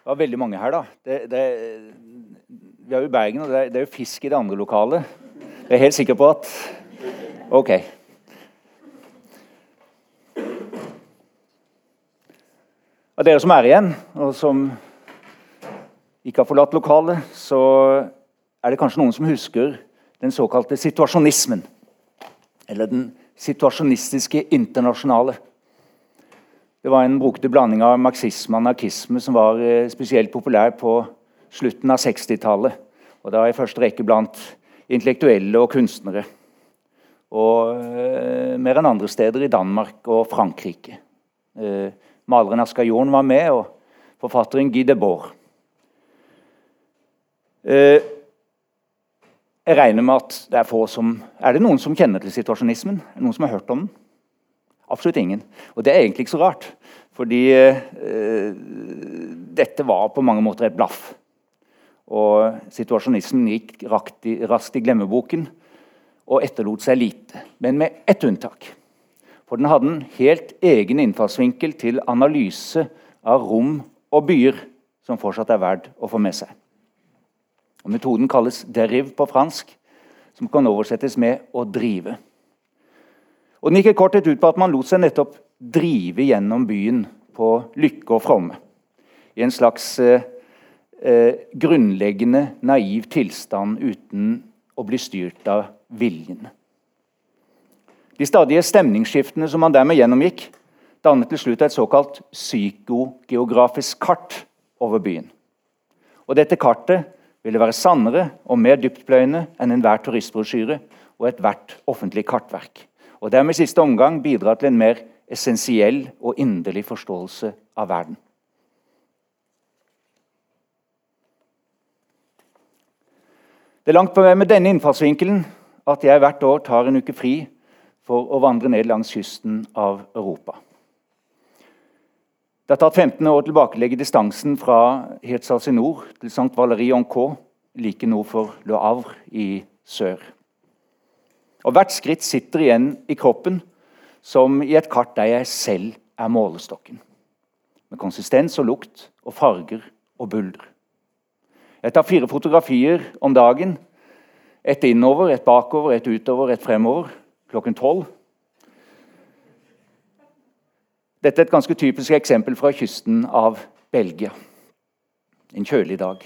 Det var veldig mange her, da. Det, det, vi er jo i Bergen, og det er, det er jo fisk i det andre lokalet. Jeg er helt sikker på at OK. Av dere som er igjen, og som ikke har forlatt lokalet, så er det kanskje noen som husker den såkalte situasjonismen. Eller den situasjonistiske internasjonale. Det var en brukte blanding av marxisme og anarkisme som var eh, spesielt populær på slutten av 60-tallet. Og da i første rekke blant intellektuelle og kunstnere. Og uh, mer enn andre steder i Danmark og Frankrike. Uh, maleren Asker Jorn var med, og forfatteren Guy Debord. Uh, jeg regner med at det er få som Er det noen som kjenner til situasjonismen? Noen som har hørt om den? Absolutt ingen. Og det er egentlig ikke så rart. Fordi eh, dette var på mange måter et blaff. Og situasjonismen gikk raskt i glemmeboken og etterlot seg lite. Men med ett unntak. For den hadde en helt egen innfallsvinkel til analyse av rom og byer, som fortsatt er verdt å få med seg. Og metoden kalles 'deriv' på fransk, som kan oversettes med 'å drive'. Og Den gikk i korthet ut på at man lot seg nettopp drive gjennom byen på lykke og fromme. I en slags eh, eh, grunnleggende naiv tilstand uten å bli styrt av viljen. De stadige stemningsskiftene som man dermed gjennomgikk, dannet til slutt et såkalt psykogeografisk kart over byen. Og Dette kartet ville være sannere og mer dyptpløyende enn enhver turistbrosjyre og ethvert offentlig kartverk. Og dermed i siste omgang bidra til en mer essensiell og inderlig forståelse av verden. Det er langt på vei med denne innfallsvinkelen at jeg hvert år tar en uke fri for å vandre ned langs kysten av Europa. Det har tatt 15 år å tilbakelegge distansen fra Hirtshals i nord til St. Valerie en Caux, like nord for Le Havre i sør. Og Hvert skritt sitter igjen i kroppen som i et kart der jeg selv er målestokken. Med konsistens og lukt og farger og bulder. Jeg tar fire fotografier om dagen. Ett innover, ett bakover, ett utover, ett fremover. Klokken tolv dette er et ganske typisk eksempel fra kysten av Belgia. En kjølig dag.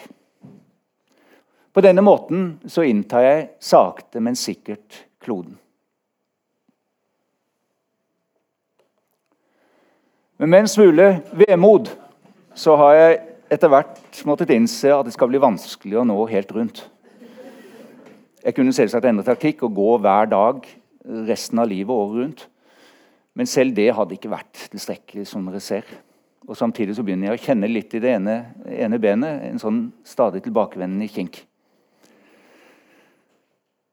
På denne måten så inntar jeg sakte, men sikkert kloden. Men med en smule vemod så har jeg etter hvert måttet innse at det skal bli vanskelig å nå helt rundt. Jeg kunne selvsagt endre taktikk og gå hver dag resten av livet året rundt. Men selv det hadde ikke vært tilstrekkelig, som dere ser. Og Samtidig så begynner jeg å kjenne litt i det ene, ene benet, en sånn stadig tilbakevendende kink.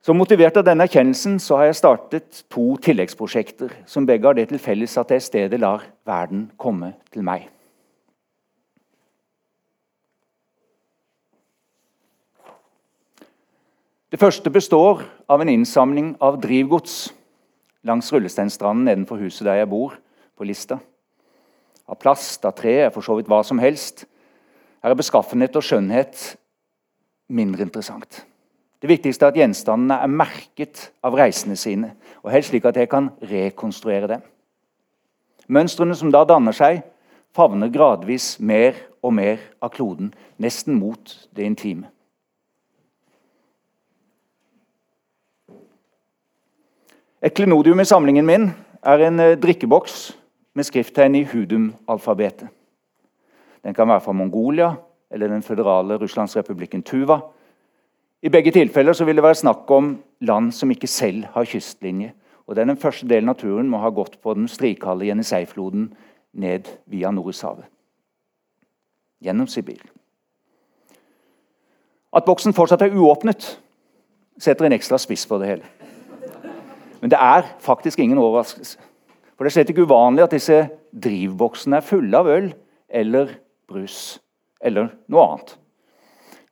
Så Motivert av denne erkjennelsen så har jeg startet to tilleggsprosjekter, som begge har det til felles at jeg i stedet lar verden komme til meg. Det første består av en innsamling av drivgods langs Rullesteinstranden nedenfor huset der jeg bor, på Lista. Av plast, av tre, for så vidt hva som helst. Her er beskaffenhet og skjønnhet mindre interessant. Det viktigste er at gjenstandene er merket av reisene sine, og helst slik at jeg kan rekonstruere dem. Mønstrene som da danner seg, favner gradvis mer og mer av kloden, nesten mot det intime. Et klenodium i samlingen min er en eh, drikkeboks med skrifttegn i hudum-alfabetet. Den kan være fra Mongolia eller den føderale Russlandsrepublikken Tuva. I begge tilfeller vil det være snakk om land som ikke selv har kystlinje. og Den første delen av turen må ha gått på den strikalde Jenisei-floden ned via Nordishavet. Gjennom Sibir. At boksen fortsatt er uåpnet, setter en ekstra spiss på det hele. Men det er faktisk ingen overraskelse. For Det er slett ikke uvanlig at disse drivboksene er fulle av øl eller brus eller noe annet.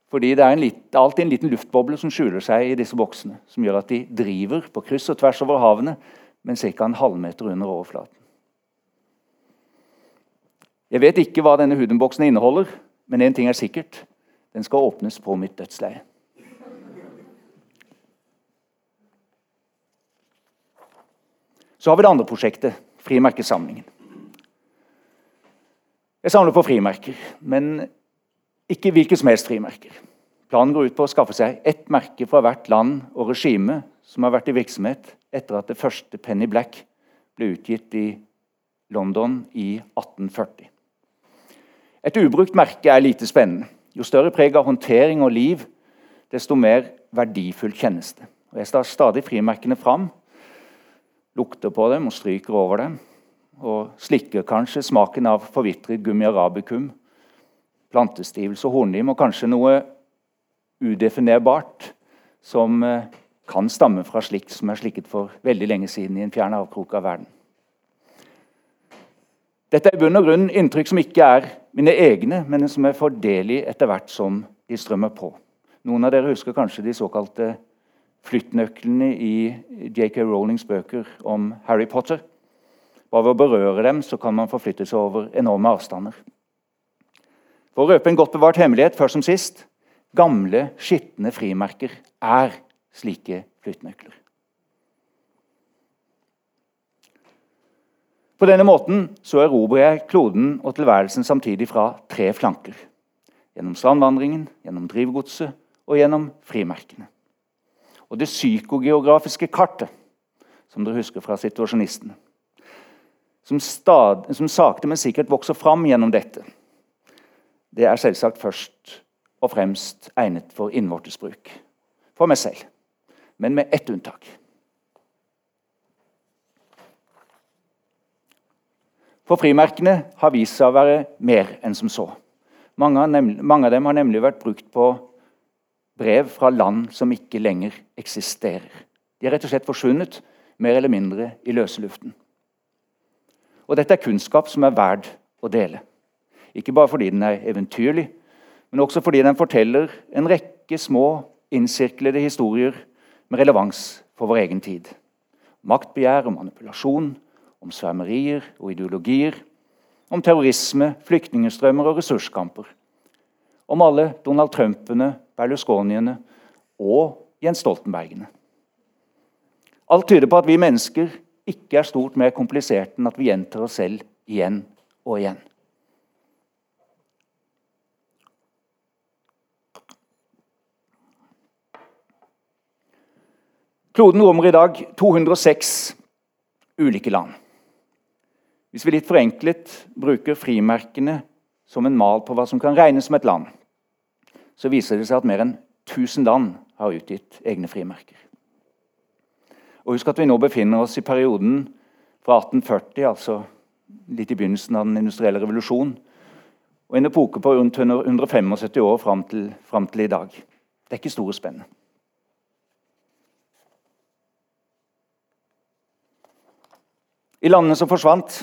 Fordi det er litt, alltid en liten luftboble som skjuler seg i disse boksene, som gjør at de driver på kryss og tvers over havene, men ca. en halvmeter under overflaten. Jeg vet ikke hva denne Hudenboksen inneholder. Men én ting er sikkert. Den skal åpnes på mitt dødsleie. Så har vi det andre prosjektet, frimerkesamlingen. Jeg samler på frimerker, men ikke hvilke som helst frimerker. Planen går ut på å skaffe seg ett merke fra hvert land og regime som har vært i virksomhet etter at det første Penny Black ble utgitt i London i 1840. Et ubrukt merke er lite spennende. Jo større preg av håndtering og liv, desto mer verdifullt kjennes det. Jeg tar stadig frimerkene fram, lukter på dem og stryker over dem. Og slikker kanskje smaken av forvitret gummi arabicum, plantestivelse og hornlim, og kanskje noe udefinerbart som eh, kan stamme fra slikt som er slikket for veldig lenge siden i en fjern avkrok av verden. Dette er i bunn og grunn inntrykk som ikke er mine egne, men som er fordelige etter hvert som de strømmer på. Noen av dere husker kanskje de såkalte flyttnøklene i J.K. Rowlings bøker om Harry Potter. Bare ved å berøre dem så kan man forflytte seg over enorme avstander. For å røpe en godt bevart hemmelighet først som sist gamle, skitne frimerker er slike flyttnøkler. På denne måten så erobrer jeg kloden og tilværelsen samtidig fra tre flanker. Gjennom strandvandringen, gjennom drivgodset og gjennom frimerkene. Og det psykogeografiske kartet, som dere husker fra situasjonistene, som, stad, som sakte, men sikkert vokser fram gjennom dette, det er selvsagt først og fremst egnet for innvortes bruk. For meg selv. Men med ett unntak. For frimerkene har vist seg å være mer enn som så. Mange nemlig, mange av dem har nemlig vært brukt på brev fra land som ikke lenger eksisterer. De har rett og slett forsvunnet, mer eller mindre i løse luften. Og dette er kunnskap som er verd å dele. Ikke bare fordi den er eventyrlig, men også fordi den forteller en rekke små, innsirklede historier med relevans for vår egen tid. Maktbegjær og manipulasjon, om svermerier og ideologier, om terrorisme, flyktningstrømmer og ressurskamper. Om alle Donald Trumpene, Berlusconiene og Jens Stoltenbergene. Alt tyder på at vi mennesker ikke er stort mer komplisert enn at vi gjentar oss selv igjen og igjen. Kloden rommer i dag 206 ulike land. Hvis vi litt forenklet bruker frimerkene som en mal på hva som kan regnes som et land, så viser det seg at mer enn 1000 land har utgitt egne frimerker. Og Husk at vi nå befinner oss i perioden fra 1840, altså litt i begynnelsen av den industrielle revolusjonen, og en epoke på rundt 175 år fram til, fram til i dag. Det er ikke store spennet. I landene som forsvant,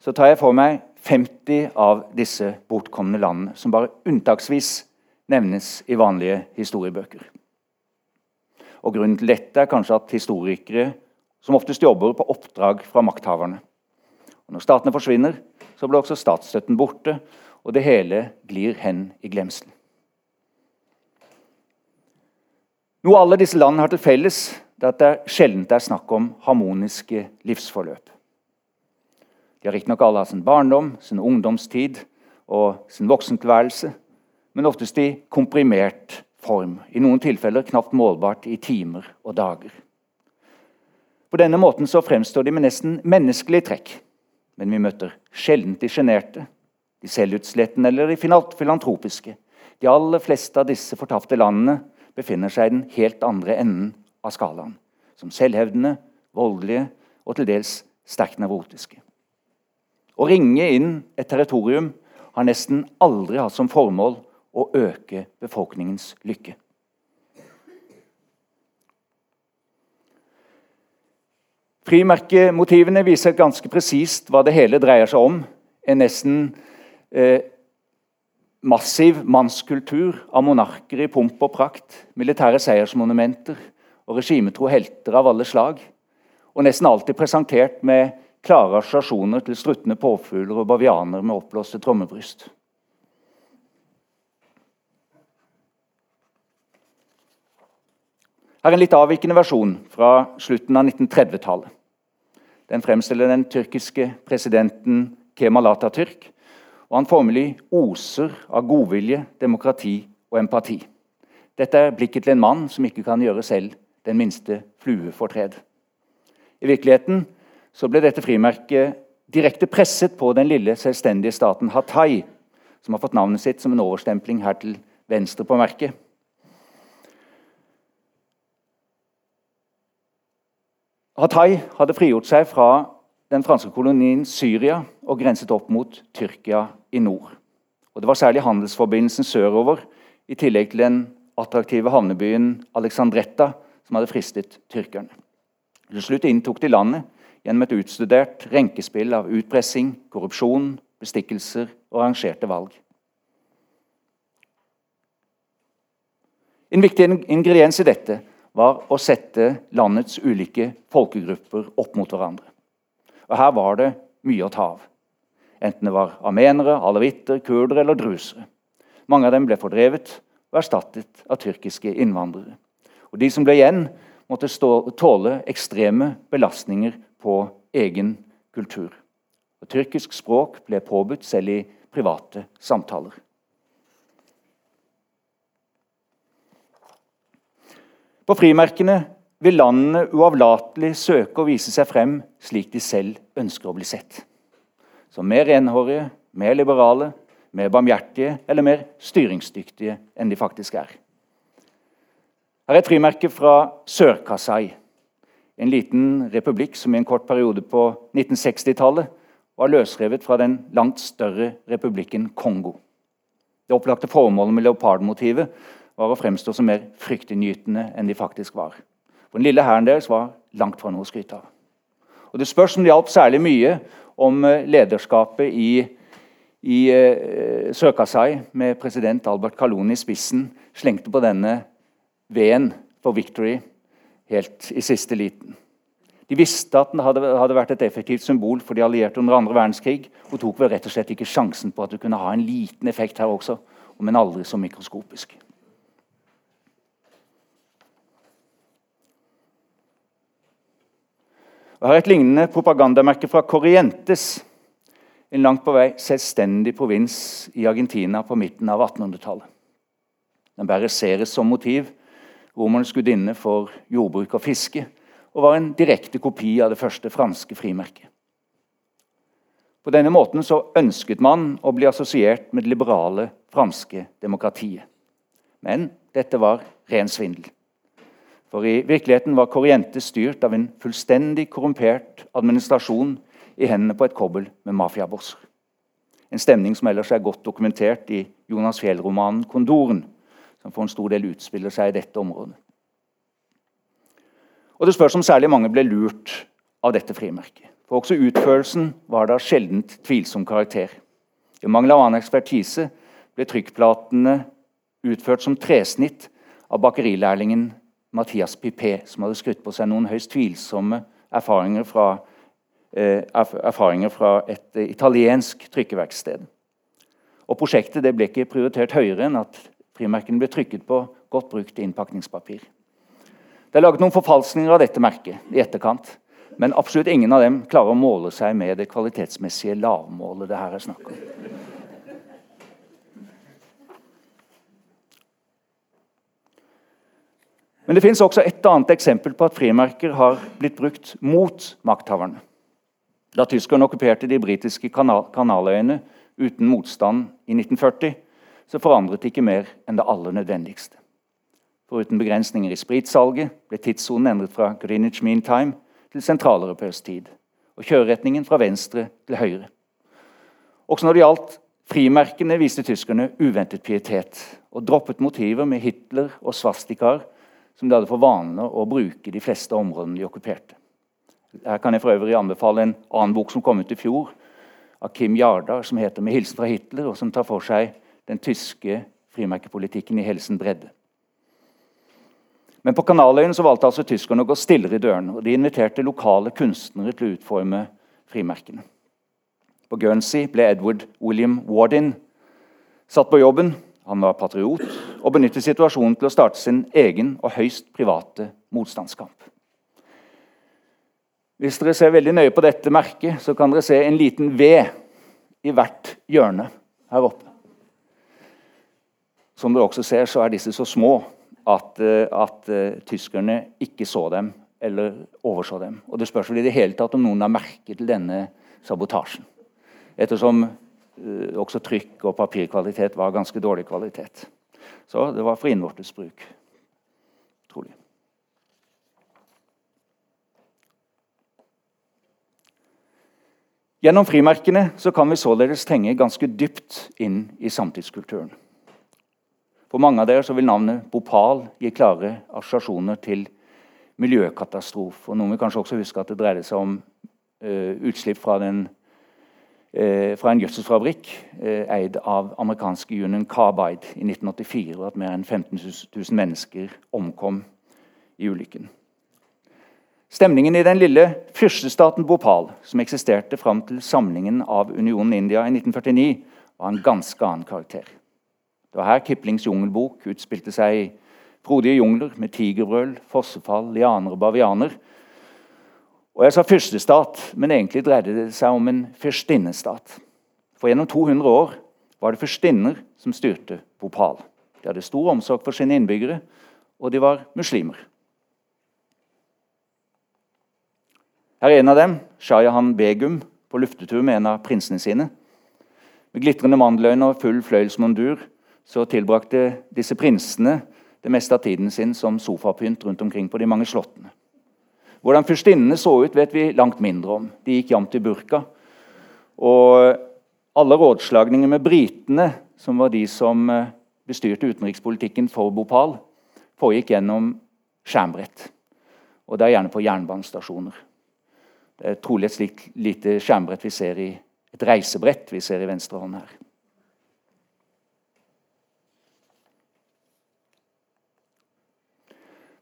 så tar jeg for meg 50 av disse bortkomne landene, som bare unntaksvis nevnes i vanlige historiebøker. Og Grunnen til dette er kanskje at historikere som oftest jobber på oppdrag fra makthaverne. Og når statene forsvinner, så blir også statsstøtten borte, og det hele glir hen i glemselen. Noe alle disse landene har til felles, er at det sjelden er snakk om harmoniske livsforløp. De har riktignok alle hatt sin barndom, sin ungdomstid og sin voksentilværelse, men oftest i komprimert form. I noen tilfeller knapt målbart i timer og dager. På denne måten så fremstår de med nesten menneskelige trekk. Men vi møter sjelden de sjenerte, de selvutslettende eller de filantropiske. De aller fleste av disse fortapte landene befinner seg i den helt andre enden av skalaen. Som selvhevdende, voldelige og til dels sterkt nevrotiske. Å ringe inn et territorium har nesten aldri hatt som formål å øke befolkningens lykke. Frimerkemotivene viser ganske presist hva det hele dreier seg om. En nesten eh, massiv mannskultur av monarker i pomp og prakt, militære seiersmonumenter og regimetro helter av alle slag. Og nesten alltid presentert med klare assosiasjoner til struttende påfugler og bavianer med oppblåste trommebryst. Her er en litt avvikende versjon fra slutten av 1930-tallet. Den fremstiller den tyrkiske presidenten Kemal Atatürk, og han formelig oser av godvilje, demokrati og empati. Dette er blikket til en mann som ikke kan gjøre selv den minste flue fortred. I virkeligheten så ble dette frimerket direkte presset på den lille, selvstendige staten Hatay, som har fått navnet sitt som en overstempling her til venstre på merket. Hatay hadde frigjort seg fra den franske kolonien Syria og grenset opp mot Tyrkia i nord. Og Det var særlig handelsforbindelsen sørover, i tillegg til den attraktive havnebyen Alexandretta, som hadde fristet tyrkerne. Til slutt inntok de landet gjennom et utstudert renkespill av utpressing, korrupsjon, bestikkelser og arrangerte valg. En viktig ingrediens i dette var å sette landets ulike folkegrupper opp mot hverandre. Og Her var det mye å ta av. Enten det var armenere, alawitter, kurdere eller drusere. Mange av dem ble fordrevet og erstattet av tyrkiske innvandrere. Og De som ble igjen, måtte stå, tåle ekstreme belastninger på egen kultur. Og Tyrkisk språk ble påbudt selv i private samtaler. På frimerkene vil landene uavlatelig søke å vise seg frem slik de selv ønsker å bli sett. Som mer renhårige, mer liberale, mer barmhjertige eller mer styringsdyktige enn de faktisk er. Her er et frimerke fra Sør-Kasai, en liten republikk som i en kort periode på 1960-tallet var løsrevet fra den langt større republikken Kongo. Det opplagte formålet med leopardmotivet var å fremstå som mer fryktinngytende enn de faktisk var. For Den lille hæren deres var langt fra noe å skryte av. Og Det spørs om det hjalp særlig mye om eh, lederskapet i, i uh, Sør-Kasai med president Albert Kaloni i spissen slengte på denne veden for victory helt i siste liten. De visste at den hadde, hadde, vært et effektivt symbol for de allierte under andre verdenskrig, og tok vel rett og slett ikke sjansen på at det kunne ha en liten effekt her også, om en aldri så mikroskopisk. Jeg har et lignende propagandamerke fra Corrientes, en langt på vei selvstendig provins i Argentina på midten av 1800-tallet. Den bærer Ceres som motiv, romernes gudinne for jordbruk og fiske, og var en direkte kopi av det første franske frimerket. På denne måten så ønsket man å bli assosiert med det liberale franske demokratiet. Men dette var ren svindel. For i virkeligheten var Corriente styrt av en fullstendig korrumpert administrasjon i hendene på et kobbel med mafiabosser. En stemning som ellers er godt dokumentert i Jonas Fjell-romanen 'Kondoren', som for en stor del utspiller seg i dette området. Og Det spørs om særlig mange ble lurt av dette frimerket. For også utførelsen var da sjeldent tvilsom karakter. I mangel av annen ekspertise ble trykkplatene utført som tresnitt av bakerilærlingen Mathias Pipé, som hadde skrytt på seg noen høyst tvilsomme erfaringer fra, eh, erfaringer fra et italiensk trykkeverksted. Og Prosjektet ble ikke prioritert høyere enn at frimerkene ble trykket på godt brukt innpakningspapir. Det er laget noen forfalskninger av dette merket i etterkant, men absolutt ingen av dem klarer å måle seg med det kvalitetsmessige lavmålet det her er snakk om. Men det finnes også et annet eksempel på at frimerker har blitt brukt mot makthaverne. Da tyskerne okkuperte de britiske kanal Kanaløyene uten motstand i 1940, så forandret det ikke mer enn det aller nødvendigste. Foruten begrensninger i spritsalget ble tidssonen endret fra Greenwich Mean Time til sentraleuropeisk tid, og kjøreretningen fra venstre til høyre. Også når det gjaldt frimerkene, viste tyskerne uventet pietet og droppet motiver med Hitler og svastikaer som de hadde for vane å bruke de fleste områdene de okkuperte. Her kan jeg for øvrig anbefale en annen bok som kom ut i fjor, av Kim Jardar, som heter 'Med hilsen fra Hitler', og som tar for seg den tyske frimerkepolitikken i hele bredde. Men på Kanaløyene så valgte altså tyskerne å gå stillere i dørene. og De inviterte lokale kunstnere til å utforme frimerkene. På Guernsey ble Edward William Wardin satt på jobben Han var patriot og benyttet situasjonen til å starte sin egen og høyst private motstandskamp. Hvis dere ser veldig nøye på dette merket, så kan dere se en liten V i hvert hjørne her oppe. Som dere også ser, så er disse så små at, eh, at uh, tyskerne ikke så dem eller overså dem. Og Det spørs vel i det hele tatt om noen har merket til denne sabotasjen. Ettersom uh, også trykk og papirkvalitet var ganske dårlig kvalitet. Så det var for innvortes bruk. Trolig. Gjennom frimerkene kan vi således trenge ganske dypt inn i samtidskulturen. For mange av dere vil navnet Bhopal gi klare assosiasjoner til miljøkatastrofe. Noen vil kanskje også huske at det dreide seg om uh, utslipp fra, den, uh, fra en gjødselfabrikk uh, eid av amerikanske Union Carbide i 1984, og at mer enn 15 000 mennesker omkom i ulykken. Stemningen i den lille fyrstestaten Bhopal, som eksisterte fram til samlingen av Unionen India i 1949, var en ganske annen karakter. Det var her Kiplings jungelbok utspilte seg i frodige jungler med tigerbrøl, fossefall, lianer og bavianer. Og jeg sa fyrstestat, men egentlig dreide det seg om en fyrstinnestat. For gjennom 200 år var det fyrstinner som styrte Bhopal. De hadde stor omsorg for sine innbyggere, og de var muslimer. Her er en av dem, Shayahan Begum, på luftetur med en av prinsene sine. Med glitrende mandeløyne og full fløyelsmondur så tilbrakte disse prinsene det meste av tiden sin som sofapynt rundt omkring på de mange slottene. Hvordan fyrstinnene så ut, vet vi langt mindre om. De gikk jevnt i burka. Og alle rådslagninger med britene, som var de som eh, bestyrte utenrikspolitikken for Bhopal, foregikk gjennom skjermbrett. Og det er gjerne på jernbanestasjoner. Det er trolig et slikt lite skjermbrett vi ser i et reisebrett vi ser i venstre hånd her.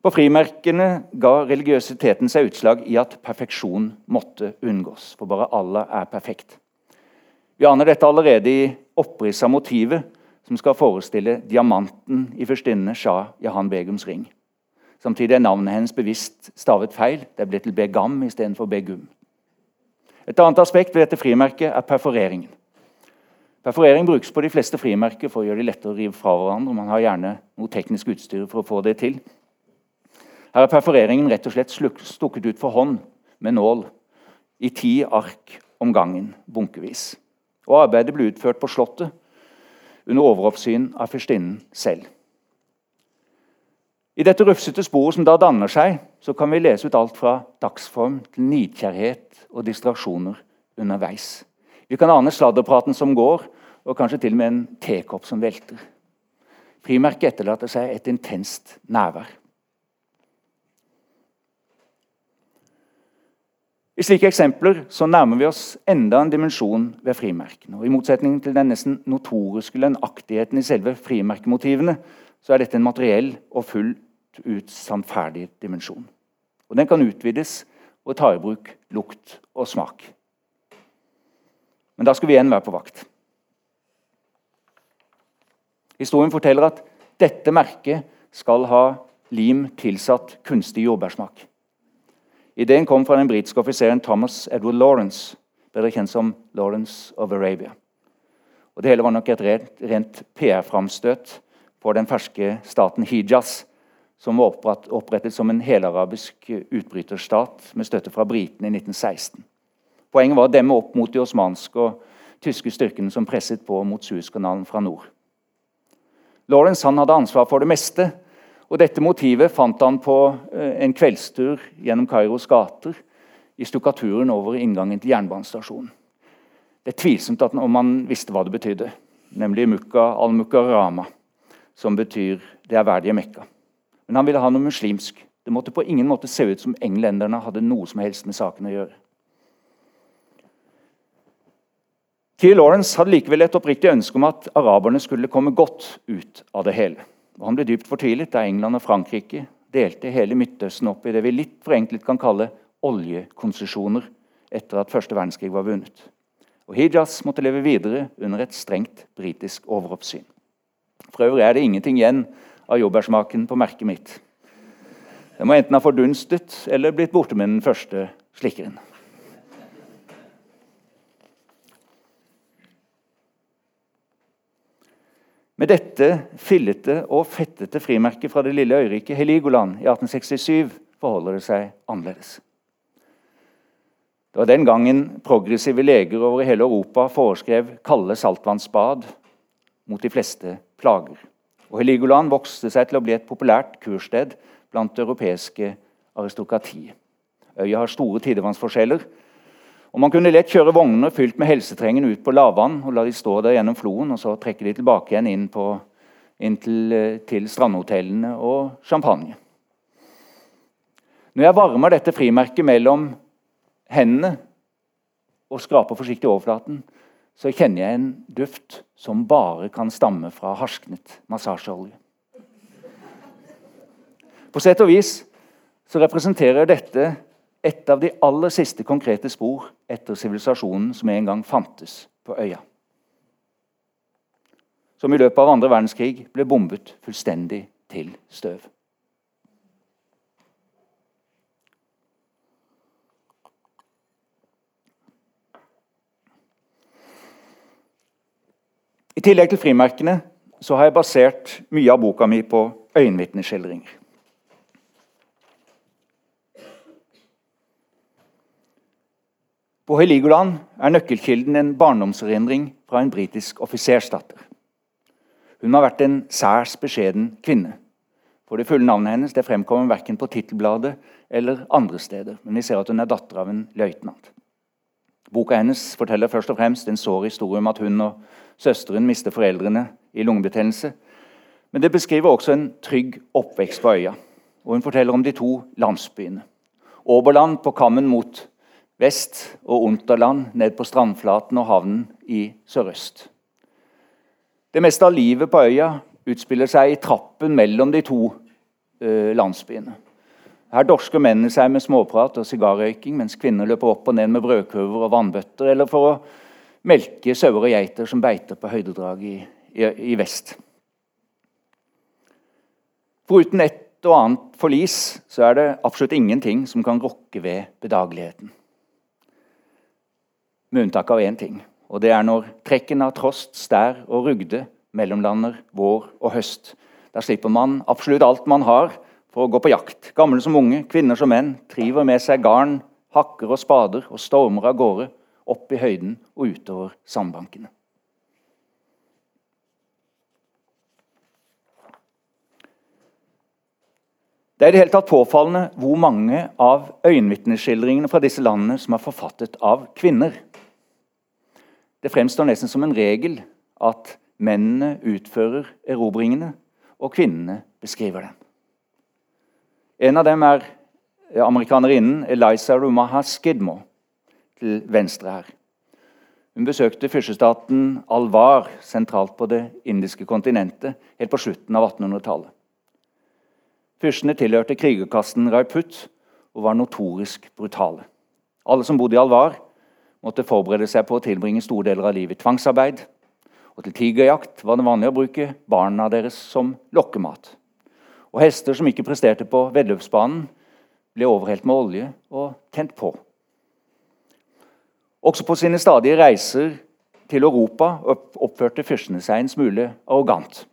På frimerkene ga religiøsiteten seg utslag i at perfeksjon måtte unngås. For bare Allah er perfekt. Vi aner dette allerede i opprisset av motivet som skal forestille diamanten i førstinnene Shah Jahan Begums ring. Samtidig er navnet hennes bevisst stavet feil. Det er blitt til Begam istedenfor Begum. Et annet aspekt ved dette frimerket er perforeringen. Perforering brukes på de fleste frimerker for å gjøre det lettere å rive fra hverandre. Man har gjerne noe teknisk utstyr for å få det til. Her er perforeringen rett og slett stukket ut for hånd med nål i ti ark om gangen, bunkevis. Og Arbeidet ble utført på Slottet under overoppsyn av fyrstinnen selv. I dette rufsete sporet som da danner seg, så kan vi lese ut alt fra dagsform til nidkjærhet og distraksjoner underveis. Vi kan ane sladderpraten som går, og kanskje til og med en tekopp som velter. Frimerket etterlater seg et intenst nærvær. I slike eksempler så nærmer vi oss enda en dimensjon ved frimerkene. Og I motsetning til den nesten notoriske lønnaktigheten i selve frimerkemotivene, så er dette en materiell og fullt ut sannferdig dimensjon. Og Den kan utvides og ta i bruk lukt og smak. Men da skal vi igjen være på vakt. Historien forteller at dette merket skal ha lim tilsatt kunstig jordbærsmak. Ideen kom fra den britiske offiseren Thomas Edward Lawrence, bedre kjent som Lawrence of Arabia. Og Det hele var nok et rent, rent PR-framstøt for den ferske staten Hijaz, som var opprettet som en helarabisk utbryterstat med støtte fra britene i 1916. Poenget var å demme opp mot de osmanske og tyske styrkene som presset på mot Suezkanalen fra nord. Lawrence hadde ansvar for det meste, og dette motivet fant han på eh, en kveldstur gjennom Kairos gater i stukkaturen over inngangen til jernbanestasjonen. Det er tvilsomt om han visste hva det betydde, nemlig Mukka al-Mukarama som betyr 'det ærverdige Mekka'. Men han ville ha noe muslimsk. Det måtte på ingen måte se ut som englenderne hadde noe som helst med saken å gjøre. T. Lawrence hadde likevel et oppriktig ønske om at araberne skulle komme godt ut av det hele. Han ble dypt fortvilet da England og Frankrike delte hele Midtøsten opp i det vi litt forenklet kan kalle oljekonsesjoner etter at første verdenskrig var vunnet. Og Hijaz måtte leve videre under et strengt britisk overoppsyn. For øvrig er det ingenting igjen av jordbærsmaken på merket mitt. Den må enten ha fordunstet eller blitt borte med den første slikkeren. Med dette fillete og fettete frimerket fra det lille øyriket Heligoland i 1867 forholder det seg annerledes. Det var den gangen progressive leger over hele Europa foreskrev kalde saltvannsbad mot de fleste plager. Og Heligoland vokste seg til å bli et populært kurssted blant det europeiske aristokratiet. Øya har store tidevannsforskjeller, og Man kunne lett kjøre vogner fylt med helsetrengen ut på lavvann og la de stå der gjennom floen, og så trekke de tilbake igjen inn, på, inn til, til strandhotellene og champagne. Når jeg varmer dette frimerket mellom hendene og skraper forsiktig overflaten, så kjenner jeg en duft som bare kan stamme fra harsknet massasjeolje. På sett og vis så representerer dette et av de aller siste konkrete spor etter sivilisasjonen som en gang fantes på øya. Som i løpet av andre verdenskrig ble bombet fullstendig til støv. I tillegg til frimerkene så har jeg basert mye av boka mi på øyenvitneskildringer. På Heligoland er nøkkelkilden en barndomserindring fra en britisk offisersdatter. Hun har vært en særs beskjeden kvinne. For det fulle navnet hennes det fremkommer verken på tittelbladet eller andre steder. Men vi ser at hun er datter av en løytnant. Boka hennes forteller først og fremst en sår historie om at hun og søsteren mister foreldrene i lungebetennelse. Men det beskriver også en trygg oppvekst på øya. Og hun forteller om de to landsbyene. Åberland på kammen mot vest og Unterland ned på strandflaten og havnen i sørøst. Det meste av livet på øya utspiller seg i trappen mellom de to uh, landsbyene. Her dorsker mennene seg med småprat og sigarrøyking, mens kvinner løper opp og ned med brødkurver og vannbøtter, eller for å melke sauer og geiter som beiter på høydedrag i, i, i vest. Foruten et og annet forlis så er det absolutt ingenting som kan rokke ved bedageligheten med unntak av én ting. Og det er når trekken av trost, stær og rugde mellomlander vår og høst. Da slipper man absolutt alt man har for å gå på jakt. Gamle som unge, kvinner som menn, triver med seg garn, hakker og spader og stormer av gårde, opp i høyden og utover sandbankene. Det er i det hele tatt påfallende hvor mange av øyenvitneskildringene fra disse landene som er forfattet av kvinner. Det fremstår nesten som en regel at mennene utfører erobringene, og kvinnene beskriver dem. En av dem er amerikanerinnen Eliza Rumaha Skidmore til venstre her. Hun besøkte fyrstestaten Alvar sentralt på det indiske kontinentet helt på slutten av 1800-tallet. Fyrstene tilhørte krigerkasten Raiput og var notorisk brutale. Alle som bodde i Alvar, måtte forberede seg på å tilbringe store deler av livet i tvangsarbeid. Og til tigerjakt var det vanlig å bruke barna deres som lokkemat. Og hester som ikke presterte på veddeløpsbanen, ble overhelt med olje og tent på. Også på sine stadige reiser til Europa oppførte fyrstene seg en smule arrogant.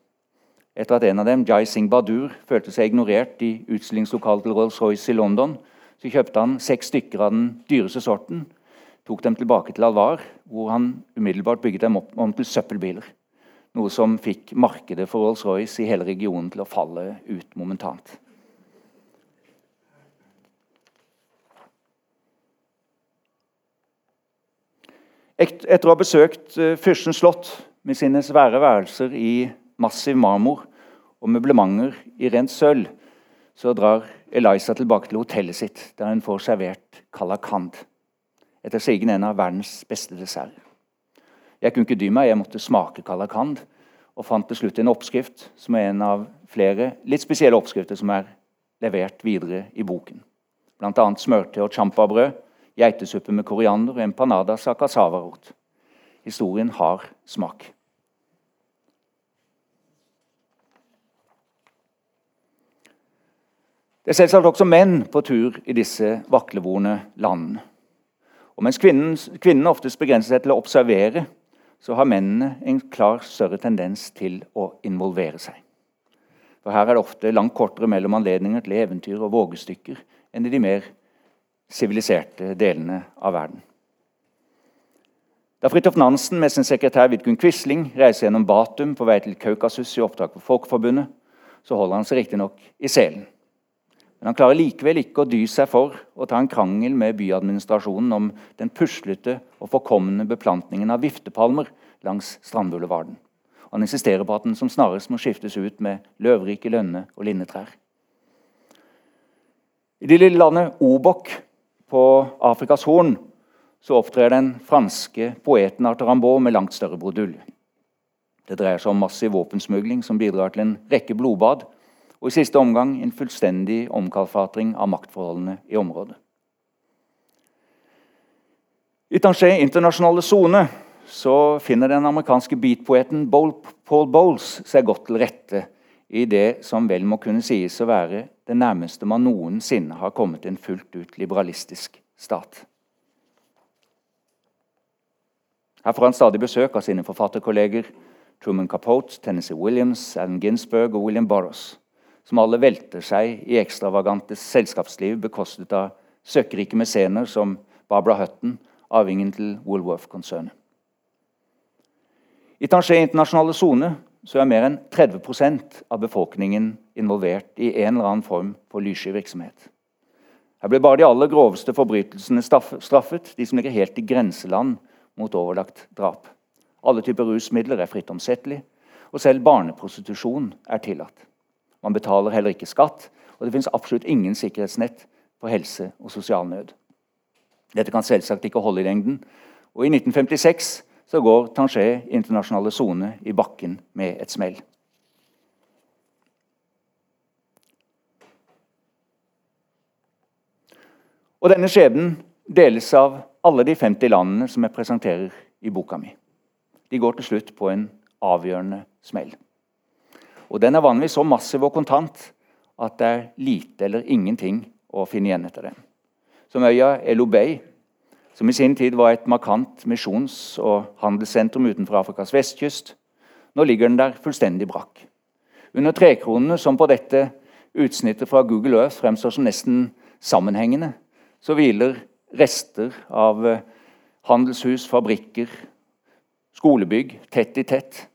Etter at en av dem, Jai Singh Badur, følte seg ignorert i utstillingslokalet til Rolls-Royce i London, så kjøpte han seks stykker av den dyreste sorten tok dem tilbake til Alvar, hvor han umiddelbart bygget dem opp om til søppelbiler. Noe som fikk markedet for Rolls-Royce i hele regionen til å falle ut momentant. Etter å ha besøkt eh, Fyrstens slott med sine svære værelser i massiv marmor og møblementer i rent sølv, så drar Eliza tilbake til hotellet sitt, der hun får servert kalakand etter sigende en av verdens beste dessert. Jeg kunne ikke dy meg, jeg måtte smake kalakand. Og fant til slutt en oppskrift som er en av flere litt spesielle oppskrifter som er levert videre i boken. Bl.a. smørte og champabrød, geitesuppe med koriander og empanadas av casavarot. Historien har smak. Det er selvsagt også menn på tur i disse vaklevorne landene. Og mens kvinnen, kvinnen oftest begrenser seg til å observere, så har mennene en klar større tendens til å involvere seg. For Her er det ofte langt kortere mellom anledninger til eventyr og vågestykker enn i de mer siviliserte delene av verden. Da Fridtjof Nansen med sin sekretær Vidkun Quisling reiser gjennom Batum på vei til Kaukasus i oppdrag for Folkeforbundet, så holder han seg riktignok i selen. Men han klarer likevel ikke å dy seg for å ta en krangel med byadministrasjonen om den puslete og forkomne beplantningen av viftepalmer langs Strandboulevarden. Han insisterer på at den som snarest må skiftes ut med løvrike lønne- og linnetrær. I det lille landet Obok på Afrikas Horn så opptrer den franske poeten Arthur Rimbaud med langt større brudulje. Det dreier seg om massiv våpensmugling som bidrar til en rekke blodbad, og i siste omgang en fullstendig omkalfatring av maktforholdene i området. I Tanger internasjonale sone finner den amerikanske beatpoeten Paul Bowles seg godt til rette i det som vel må kunne sies å være det nærmeste man noensinne har kommet en fullt ut liberalistisk stat. Her får han stadig besøk av sine forfatterkolleger Truman Capote, Tennessee Williams, Allen Ginsberg og William Burroughs, som alle velter seg i ekstravagante selskapsliv bekostet av søkkrike mesener som Barbara Hutton, arvingen til Woolworth-konsernet. I Tanger internasjonale sone er mer enn 30% av befolkningen involvert i en eller annen form for lyssky virksomhet. Her blir bare de aller groveste forbrytelsene straffet, de som ligger helt i grenseland mot overlagt drap. Alle typer rusmidler er fritt omsettelig, og selv barneprostitusjon er tillatt. Man betaler heller ikke skatt, og det finnes absolutt ingen sikkerhetsnett for helse og sosial nød. Dette kan selvsagt ikke holde i lengden, og i 1956 så går Tanger internasjonale sone i bakken med et smell. Og denne skjebnen deles av alle de 50 landene som jeg presenterer i boka mi. De går til slutt på en avgjørende smell. Og Den er vanligvis så massiv og kontant at det er lite eller ingenting å finne igjen etter den. Som øya Elobey, som i sin tid var et markant misjons- og handelssentrum utenfor Afrikas vestkyst. Nå ligger den der fullstendig brakk. Under trekronene, som på dette utsnittet fra Google Earth fremstår som nesten sammenhengende, så hviler rester av eh, handelshus, fabrikker, skolebygg tett i tett.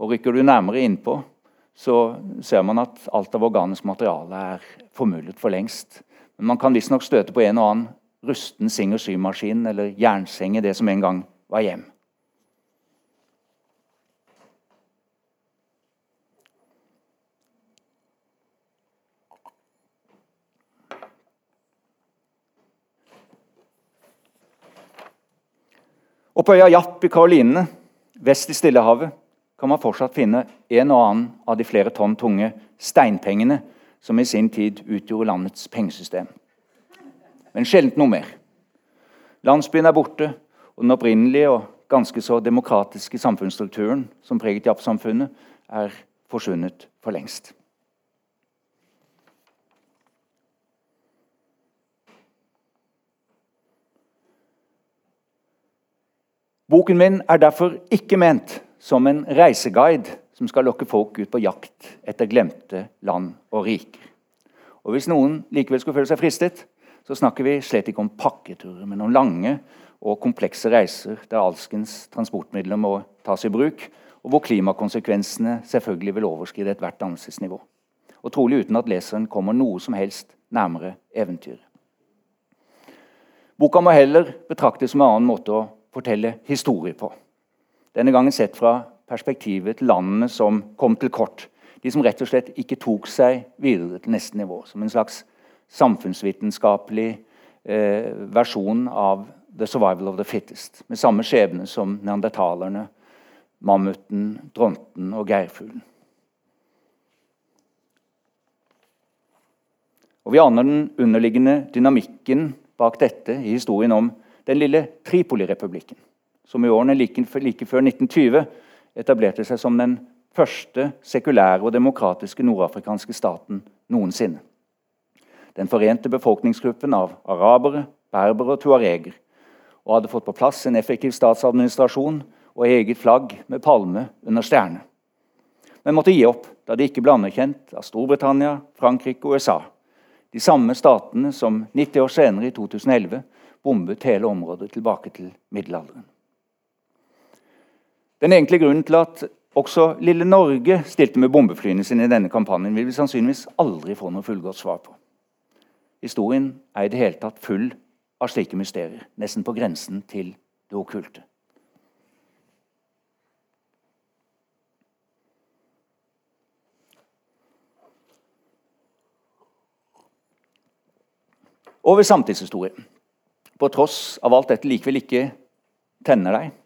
Og Rykker du nærmere innpå, så ser man at alt av organisk materiale er formullet for lengst. Men man kan visstnok støte på en og annen rusten sing- og symaskin eller jernseng i det som en gang var hjem. Og på øya Japp i Karolinene, vest i Stillehavet, kan man fortsatt finne en og annen av de flere tonn tunge steinpengene som i sin tid utgjorde landets pengesystem. Men sjelden noe mer. Landsbyen er borte, og den opprinnelige og ganske så demokratiske samfunnsstrukturen som preget Japp-samfunnet, er forsvunnet for lengst. Boken min er derfor ikke ment som en reiseguide som skal lokke folk ut på jakt etter glemte land og riker. Og Hvis noen likevel skulle føle seg fristet, så snakker vi slett ikke om pakketurer, men om lange og komplekse reiser der alskens transportmidler må tas i bruk, og hvor klimakonsekvensene selvfølgelig vil overskride ethvert dannelsesnivå. Og trolig uten at leseren kommer noe som helst nærmere eventyret. Boka må heller betraktes som en annen måte å fortelle historie på. Denne gangen sett fra perspektivet til landene som kom til kort. De som rett og slett ikke tok seg videre til neste nivå. Som en slags samfunnsvitenskapelig eh, versjon av The Survival of the Fittest. Med samme skjebne som neandertalerne, mammuten, dronten og geirfuglen. Og Vi aner den underliggende dynamikken bak dette i historien om den lille Tripoli-republikken, som i årene like, like før 1920 etablerte seg som den første sekulære og demokratiske nordafrikanske staten noensinne. den forente befolkningsgruppen av arabere, berbere og tuareger, og hadde fått på plass en effektiv statsadministrasjon og eget flagg med palme under stjerne. Men måtte gi opp da de ikke ble anerkjent av Storbritannia, Frankrike og USA. De samme statene som 90 år senere, i 2011, bombet hele området tilbake til middelalderen. Den egentlige grunnen til at også lille Norge stilte med bombeflyene sine i denne kampanjen, vil vi sannsynligvis aldri få noe fullgodt svar på. Historien er i det hele tatt full av slike mysterier, nesten på grensen til det okkulte. Over samtidshistorie. På tross av alt dette likevel ikke tenner deg.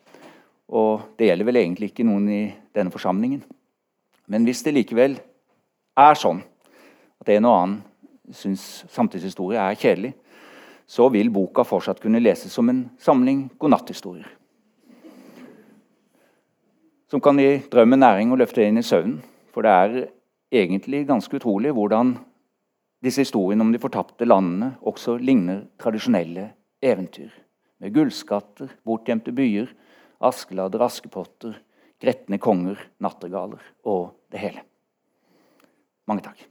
Og det gjelder vel egentlig ikke noen i denne forsamlingen. Men hvis det likevel er sånn at en og annen syns samtidshistorie er kjedelig, så vil boka fortsatt kunne leses som en samling godnatthistorier. Som kan gi drømmen næring og løfte inn i søvnen. For det er egentlig ganske utrolig hvordan disse historiene om de fortapte landene også ligner tradisjonelle eventyr. Med gullskatter, bortgjemte byer, askelader, askepotter, gretne konger, nattergaler og det hele. Mange takk.